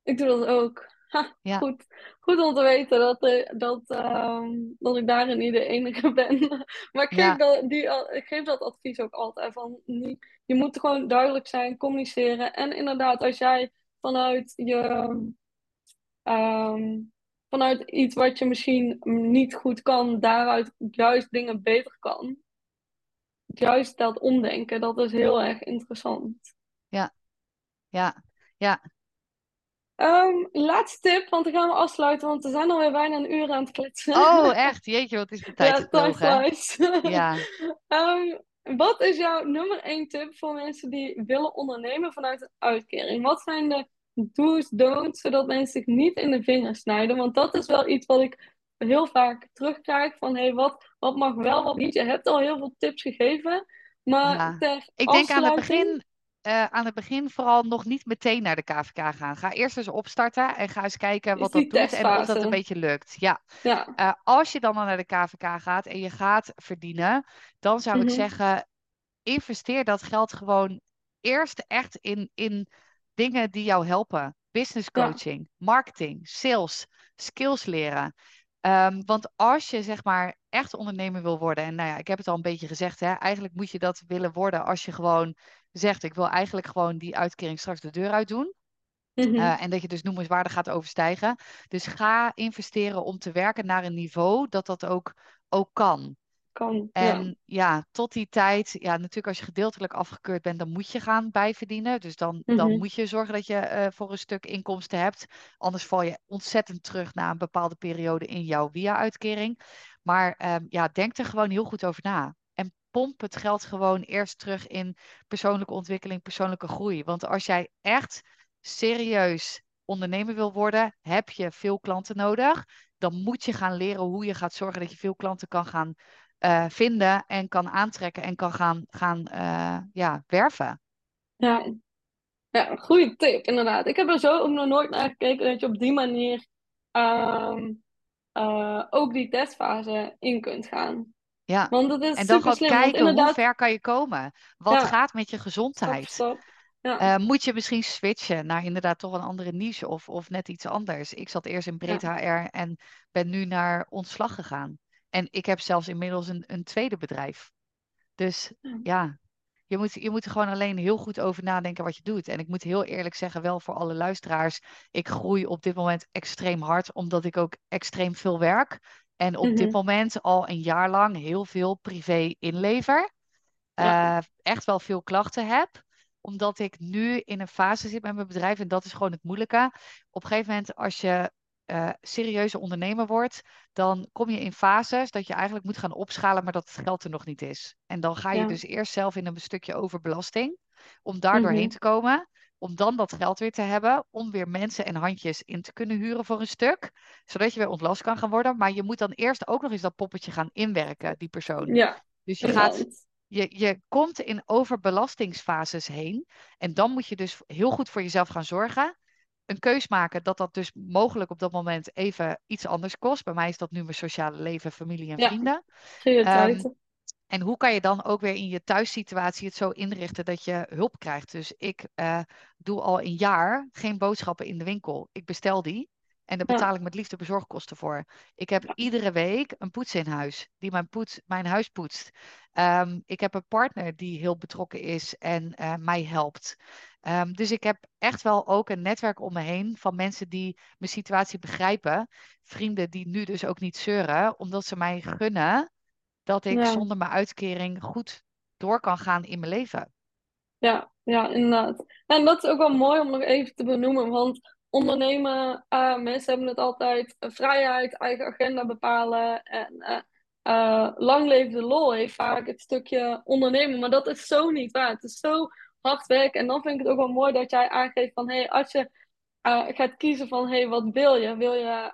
Ik doe dat ook. Ha, Ja. Goed. Goed om te weten dat, eh, dat, ehm, dat ik daarin niet de enige ben. Maar ik geef, Ja. dat, die, ik geef dat advies ook altijd. Van, je moet gewoon duidelijk zijn, communiceren. En inderdaad, als jij vanuit je ehm, vanuit iets wat je misschien niet goed kan, daaruit juist dingen beter kan. Juist dat omdenken, dat is heel erg interessant. Ja, ja, Ehm, laatste tip, want dan gaan we afsluiten, want we zijn alweer bijna een uur aan het kletsen. Oh, echt? Jeetje, wat is de tijd Ja, flies. Ja. Ehm, wat is jouw nummer één tip voor mensen die willen ondernemen vanuit een uitkering? Wat zijn de do's, don'ts, zodat mensen zich niet in de vingers snijden? Want dat is wel iets wat ik heel vaak terugkrijg van, hé, wat, wat mag wel, wat niet? Je hebt al heel veel tips gegeven, maar Ja. ter Ik denk aan het begin, eh, aan het begin vooral nog niet meteen naar de KVK gaan. Ga eerst eens opstarten en ga eens kijken wat dat doet en of dat een beetje lukt. Ja. Ja, Eh, als je dan al naar de KVK gaat en je gaat verdienen, dan zou ik Mhm. zeggen, investeer dat geld gewoon eerst echt in, in dingen die jou helpen. Business Ja. coaching, marketing, sales, skills leren. Ehm, want als je zeg maar echt ondernemer wil worden, en nou ja, ik heb het al een beetje gezegd, hè, eigenlijk moet je dat willen worden als je gewoon zegt, ik wil eigenlijk gewoon die uitkering straks de deur uit doen. Mhm. Eh, en dat je dus noemenswaardig gaat overstijgen. Dus ga investeren om te werken naar een niveau dat dat ook, ook kan. Kan. En ja. tot die tijd, ja, natuurlijk als je gedeeltelijk afgekeurd bent, dan moet je gaan bijverdienen. Dus dan, dan Mhm. moet je zorgen dat je eh, voor een stuk inkomsten hebt. Anders val je ontzettend terug na een bepaalde periode in jouw via-uitkering. Maar ehm, ja, denk er gewoon heel goed over na. En pomp het geld gewoon eerst terug in persoonlijke ontwikkeling, persoonlijke groei. Want als jij echt serieus ondernemer wil worden, heb je veel klanten nodig. Dan moet je gaan leren hoe je gaat zorgen dat je veel klanten kan gaan eh, vinden en kan aantrekken en kan gaan, gaan eh, ja, werven. Ja. Ja, goede tip, inderdaad. Ik heb er zo ook nog nooit naar gekeken dat je op die manier ehm, eh, ook die testfase in kunt gaan. Ja. Want het is En dan gewoon slim, kijken hoe ver kan je komen. Wat Ja. gaat met je gezondheid? Ja. Moet je misschien switchen naar inderdaad toch een andere niche of, of net iets anders? Ik zat eerst in breed HR en ben nu naar ontslag gegaan. En ik heb zelfs inmiddels een, een tweede bedrijf. Dus Ja. ja, je moet, je moet er gewoon alleen heel goed over nadenken wat je doet. En ik moet heel eerlijk zeggen, wel voor alle luisteraars, ik groei op dit moment extreem hard, omdat ik ook extreem veel werk. En op dit Mhm. moment al een jaar lang heel veel privé inlever. Ja. Eh, echt wel veel klachten heb omdat ik nu in een fase zit met mijn bedrijf en dat is gewoon het moeilijke. Op een gegeven moment, als je eh serieuze ondernemer wordt, dan kom je in fases dat je eigenlijk moet gaan opschalen, maar dat het geld er nog niet is. En dan ga je Ja. dus eerst zelf in een stukje overbelasting om daar Mhm. doorheen te komen. om dan dat geld weer te hebben, om weer mensen en handjes in te kunnen huren voor een stuk, zodat je weer ontlast kan gaan worden. Maar je moet dan eerst ook nog eens dat poppetje gaan inwerken, die persoon. Ja. Dus je gaat, je, je komt in overbelastingsfases heen en dan moet je dus heel goed voor jezelf gaan zorgen. Een keus maken dat dat dus mogelijk op dat moment even iets anders kost. Bij mij is dat nu mijn sociale leven, familie en vrienden. Um, en hoe kan je dan ook weer in je thuissituatie het zo inrichten dat je hulp krijgt? Dus ik uh, doe al een jaar geen boodschappen in de winkel. Ik bestel die en daar betaal ik met liefde bezorgkosten voor. Ik heb iedere week een poets in huis die mijn, poets, mijn huis poetst. Um, ik heb een partner die heel betrokken is en uh, mij helpt. Um, dus ik heb echt wel ook een netwerk om me heen van mensen die mijn situatie begrijpen. Vrienden die nu dus ook niet zeuren, omdat ze mij gunnen dat ik zonder mijn uitkering goed door kan gaan in mijn leven. Ja, ja, inderdaad. En dat is ook wel mooi om nog even te benoemen, want ondernemen, uh, mensen hebben het altijd uh, vrijheid, eigen agenda bepalen en uh, lang leven de lol heeft vaak het stukje ondernemen, maar dat is zo niet waar. Het is zo hard werken en dan vind ik het ook wel mooi dat jij aangeeft van, hé, hey, als je gaat kiezen van, hé, hey, wat wil je? Wil je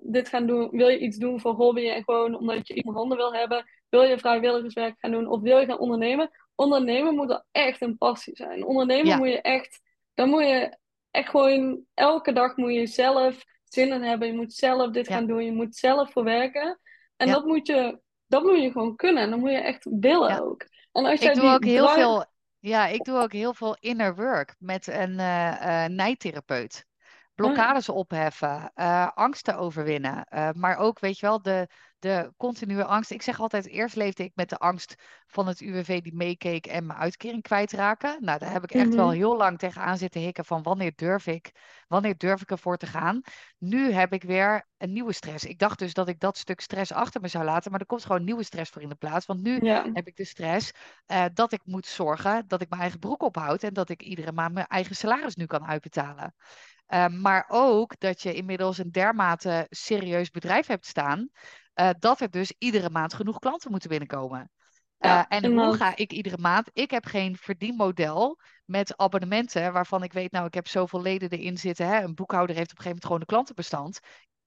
dit gaan doen? Wil je iets doen voor hobby en gewoon omdat je iemand handen wil hebben? Wil je vrijwilligerswerk gaan doen of wil je gaan ondernemen? Ondernemen moet er echt een passie zijn. Ondernemen moet je echt, dan moet je echt gewoon elke dag moet je zelf zin in hebben. Je moet zelf dit gaan doen. Je moet zelf voor werken. En dat, moet je, dat moet je gewoon kunnen. En dan moet je echt willen ook. En als ik doe ook heel veel. Ja, ik doe ook heel veel inner work met een uh, nijtherapeut. Blokkades opheffen, uh, angsten overwinnen. maar ook, weet je wel, de, de continue angst. Ik zeg altijd, eerst leefde ik met de angst van het UWV die meekeek en mijn uitkering kwijtraken. Nou, daar heb ik echt wel mhm. heel lang tegenaan zitten hikken van wanneer durf ik, wanneer durf ik ervoor te gaan. Nu heb ik weer een nieuwe stress. Ik dacht dus dat ik dat stuk stress achter me zou laten, maar er komt gewoon nieuwe stress voor in de plaats. Want nu heb ik de stress uh, dat ik moet zorgen dat ik mijn eigen broek ophoud en dat ik iedere maand mijn eigen salaris nu kan uitbetalen. Uh, maar ook dat je inmiddels een dermate serieus bedrijf hebt staan, uh, dat er dus iedere maand genoeg klanten moeten binnenkomen. Uh, en hoe ga ik iedere maand? Ik heb geen verdienmodel met abonnementen waarvan ik weet, nou, ik heb zoveel leden erin zitten. Hè? Een boekhouder heeft op een gegeven moment gewoon een klantenbestand.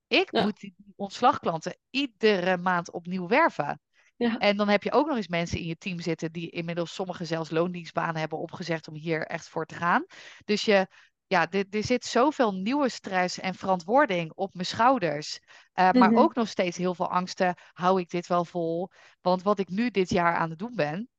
Ik moet die ontslagklanten iedere maand opnieuw werven. Ja. En dan heb je ook nog eens mensen in je team zitten die inmiddels sommige zelfs loondienstbanen hebben opgezegd om hier echt voor te gaan. Dus je ja, er, er zit zoveel nieuwe stress en verantwoording op mijn schouders. Uh, Maar mhm. ook nog steeds heel veel angsten. Hou ik dit wel vol? Want wat ik nu dit jaar aan het doen ben,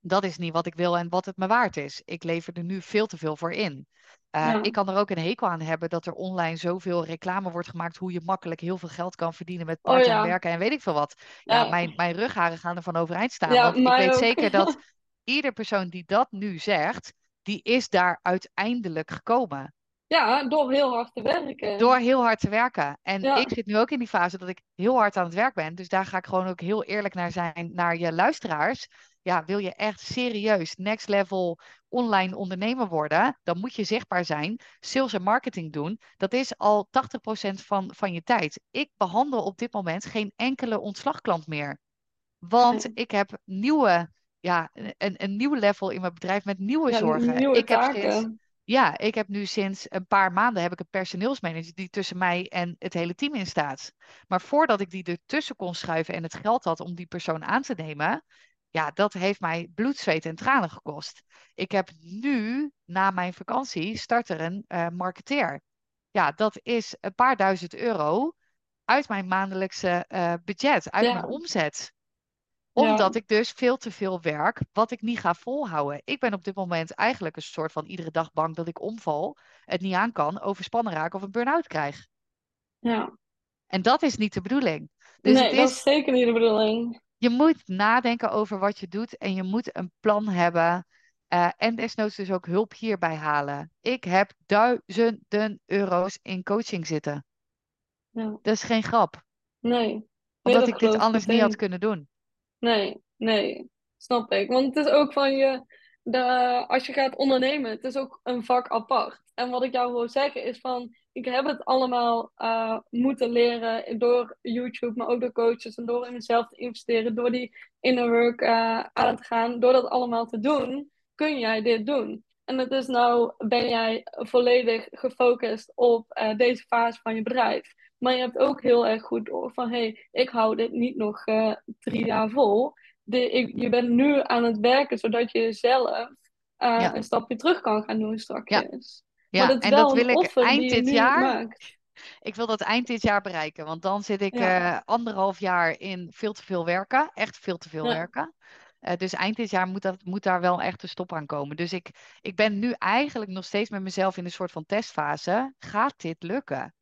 dat is niet wat ik wil en wat het me waard is. Ik lever er nu veel te veel voor in. Uh, Ik kan er ook een hekel aan hebben dat er online zoveel reclame wordt gemaakt hoe je makkelijk heel veel geld kan verdienen met oh part-time werken en weet ik veel wat. Ja, ja, Mijn, mijn rugharen gaan ervan overeind staan. want ik weet zeker dat ieder persoon die dat nu zegt, die is daar uiteindelijk gekomen. Ja, door heel hard te werken. Door heel hard te werken. En ik zit nu ook in die fase dat ik heel hard aan het werk ben. Dus daar ga ik gewoon ook heel eerlijk naar zijn naar je luisteraars. Ja, wil je echt serieus next level online ondernemer worden, dan moet je zichtbaar zijn, sales en marketing doen. Dat is al 80% van, van je tijd. Ik behandel op dit moment geen enkele ontslagklant meer. Want ik heb nieuwe ja, een, een nieuw level in mijn bedrijf met nieuwe zorgen. Nieuwe ik taken. heb sinds, ja, ik heb nu sinds een paar maanden heb ik een personeelsmanager die tussen mij en het hele team in staat. Maar voordat ik die ertussen kon schuiven en het geld had om die persoon aan te nemen, ja, dat heeft mij bloed, zweet en tranen gekost. Ik heb nu, na mijn vakantie, start er een uh, marketeer. Ja, dat is een paar duizend euro uit mijn maandelijkse uh, budget, uit mijn omzet omdat ik dus veel te veel werk, wat ik niet ga volhouden. Ik ben op dit moment eigenlijk een soort van iedere dag bang dat ik omval, het niet aan kan, overspannen raak of een burn-out krijg. Ja. En dat is niet de bedoeling. Dus nee, het is, dat is zeker niet de bedoeling. Je moet nadenken over wat je doet en je moet een plan hebben. Uh, en desnoods dus ook hulp hierbij halen. Ik heb duizenden euro's in coaching zitten. Ja. Dat is geen grap. Nee. Omdat ik dit anders niet had kunnen doen. Nee, nee, snap ik. Want het is ook van je, als je gaat ondernemen, het is ook een vak apart. En wat ik jou wil zeggen is van, ik heb het allemaal uh, moeten leren door YouTube, maar ook door coaches en door in mezelf te investeren, door die inner work uh, aan te gaan, door dat allemaal te doen, kun jij dit doen. En het is nou, ben jij volledig gefocust op uh, deze fase van je bedrijf. Maar je hebt ook heel erg goed door van, hé, hey, ik hou dit niet nog uh, drie jaar vol. De, ik, je bent nu aan het werken, zodat je zelf uh, ja. een stapje terug kan gaan doen straks. Ja, ja. Dat en dat wil ik eind dit jaar... Maakt. Ik wil dat eind dit jaar bereiken, want dan zit ik ja. anderhalf jaar in veel te veel werken. Echt veel te veel werken. Uh, dus eind dit jaar moet, dat, moet daar wel echt een stop aan komen. Dus ik, ik ben nu eigenlijk nog steeds met mezelf in een soort van testfase. Gaat dit lukken?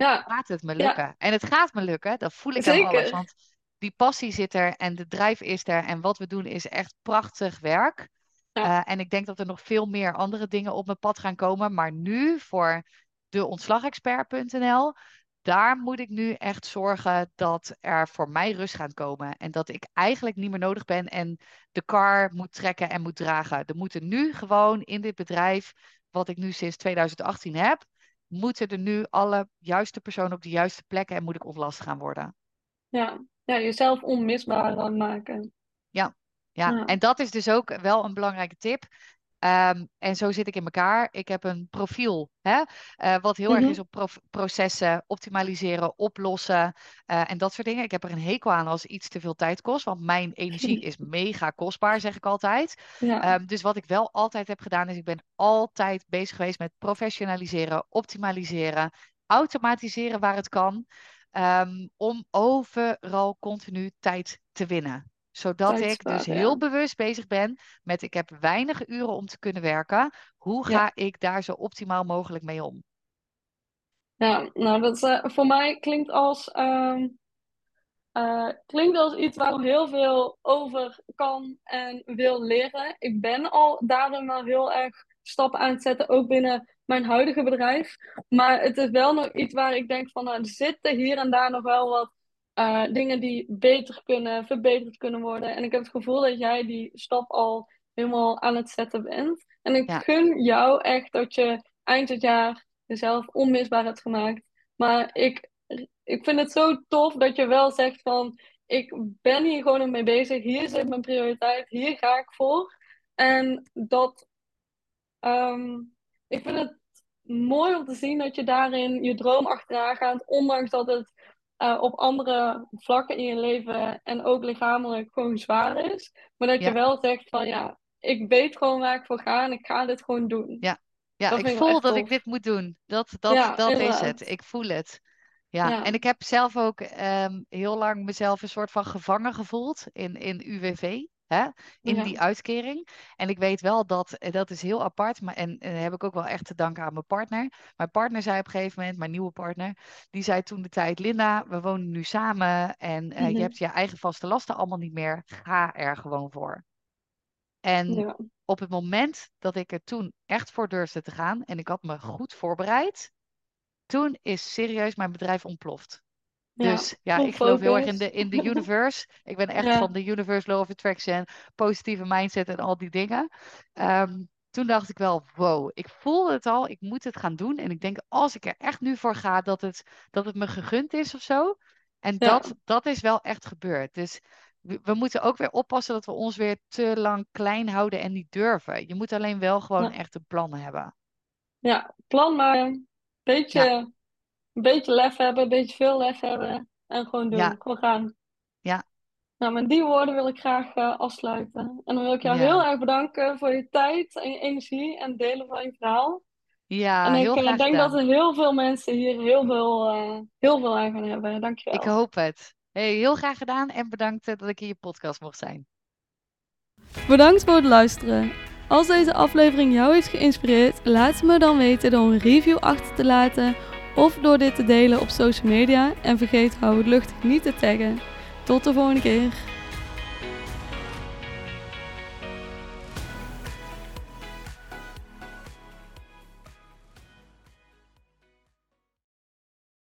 Ja. Gaat het me lukken? Ja. En het gaat me lukken, dat voel ik aan alles. Want die passie zit er en de drijf is er. En wat we doen is echt prachtig werk. Ja. Uh, en ik denk dat er nog veel meer andere dingen op mijn pad gaan komen. Maar nu voor de ontslagexpert.nl daar moet ik nu echt zorgen dat er voor mij rust gaat komen. En dat ik eigenlijk niet meer nodig ben en de car moet trekken en moet dragen. Er moeten nu gewoon in dit bedrijf, wat ik nu sinds 2018 heb, moeten er nu alle juiste personen op de juiste plekken en moet ik ontlast gaan worden. Ja, ja jezelf onmisbaar maken. Ja, ja. ja, en dat is dus ook wel een belangrijke tip. Um, en zo zit ik in elkaar. Ik heb een profiel, hè, uh, wat heel erg mhm. is op processen, optimaliseren, oplossen uh, en dat soort dingen. Ik heb er een hekel aan als iets te veel tijd kost, want mijn energie is mega kostbaar, zeg ik altijd. Ja. Um, dus wat ik wel altijd heb gedaan, is ik ben altijd bezig geweest met professionaliseren, optimaliseren, automatiseren waar het kan, um, om overal continu tijd te winnen zodat ik dus heel bewust bezig ben met ik heb weinig uren om te kunnen werken. Hoe ga ik daar zo optimaal mogelijk mee om? Ja, nou dat uh, voor mij klinkt als, uh, uh, klinkt als iets waar ik heel veel over kan en wil leren. Ik ben al daarin wel heel erg stappen aan het zetten, ook binnen mijn huidige bedrijf. Maar het is wel nog iets waar ik denk van, nou, er zitten hier en daar nog wel wat uh, dingen die beter kunnen, verbeterd kunnen worden. En ik heb het gevoel dat jij die stap al helemaal aan het zetten bent. En ik gun jou echt dat je eind het jaar jezelf onmisbaar hebt gemaakt. Maar ik, ik vind het zo tof dat je wel zegt van... Ik ben hier gewoon mee bezig. Hier zit mijn prioriteit. Hier ga ik voor. En dat... Um, ik vind het mooi om te zien dat je daarin je droom achteraan gaat. Ondanks dat het uh, op andere vlakken in je leven en ook lichamelijk gewoon zwaar is. Maar dat je wel zegt van ja, ik weet gewoon waar ik voor ga en ik ga dit gewoon doen. Ja, ja ik voel dat ik dit moet doen. Dat, dat, ja, dat is het. Ik voel het. Ja, en ik heb zelf ook um, heel lang mezelf een soort van gevangen gevoeld in, in UWV hè, in die uitkering. En ik weet wel dat, eh, dat is heel apart, maar, en, en heb ik ook wel echt te danken aan mijn partner. Mijn partner zei op een gegeven moment, mijn nieuwe partner, die zei toen de tijd, Linda, we wonen nu samen en uh, je mhm. hebt je eigen vaste lasten allemaal niet meer, ga er gewoon voor. En op het moment dat ik er toen echt voor durfde te gaan en ik had me goed voorbereid, toen is serieus mijn bedrijf ontploft. Dus ja, ik geloof heel erg in de, in de universe. Ik ben echt van de universe law of attraction, positieve mindset en al die dingen. Um, toen dacht ik wel, wow, ik voelde het al, ik moet het gaan doen. En ik denk, als ik er echt nu voor ga, dat het, dat het me gegund is of zo. En dat, dat is wel echt gebeurd. Dus we, we, moeten ook weer oppassen dat we ons weer te lang klein houden en niet durven. Je moet alleen wel gewoon echt een plan hebben. Ja, plan maar Beetje een beetje lef hebben, een beetje veel lef hebben. En gewoon doen, ja. gewoon gaan. Ja. Nou, met die woorden wil ik graag uh, afsluiten. En dan wil ik jou heel erg bedanken voor je tijd en je energie en delen van je verhaal. Ja, en ik heel uh, denk dat er heel veel mensen hier heel veel, uh, heel veel aan gaan hebben. Dankjewel. Ik hoop het. Hey, heel graag gedaan en bedankt dat ik in je podcast mocht zijn. Bedankt voor het luisteren. Als deze aflevering jou heeft geïnspireerd, laat me dan weten door een review achter te laten of door dit te delen op social media. En vergeet hou het luchtig niet te taggen. Tot de volgende keer.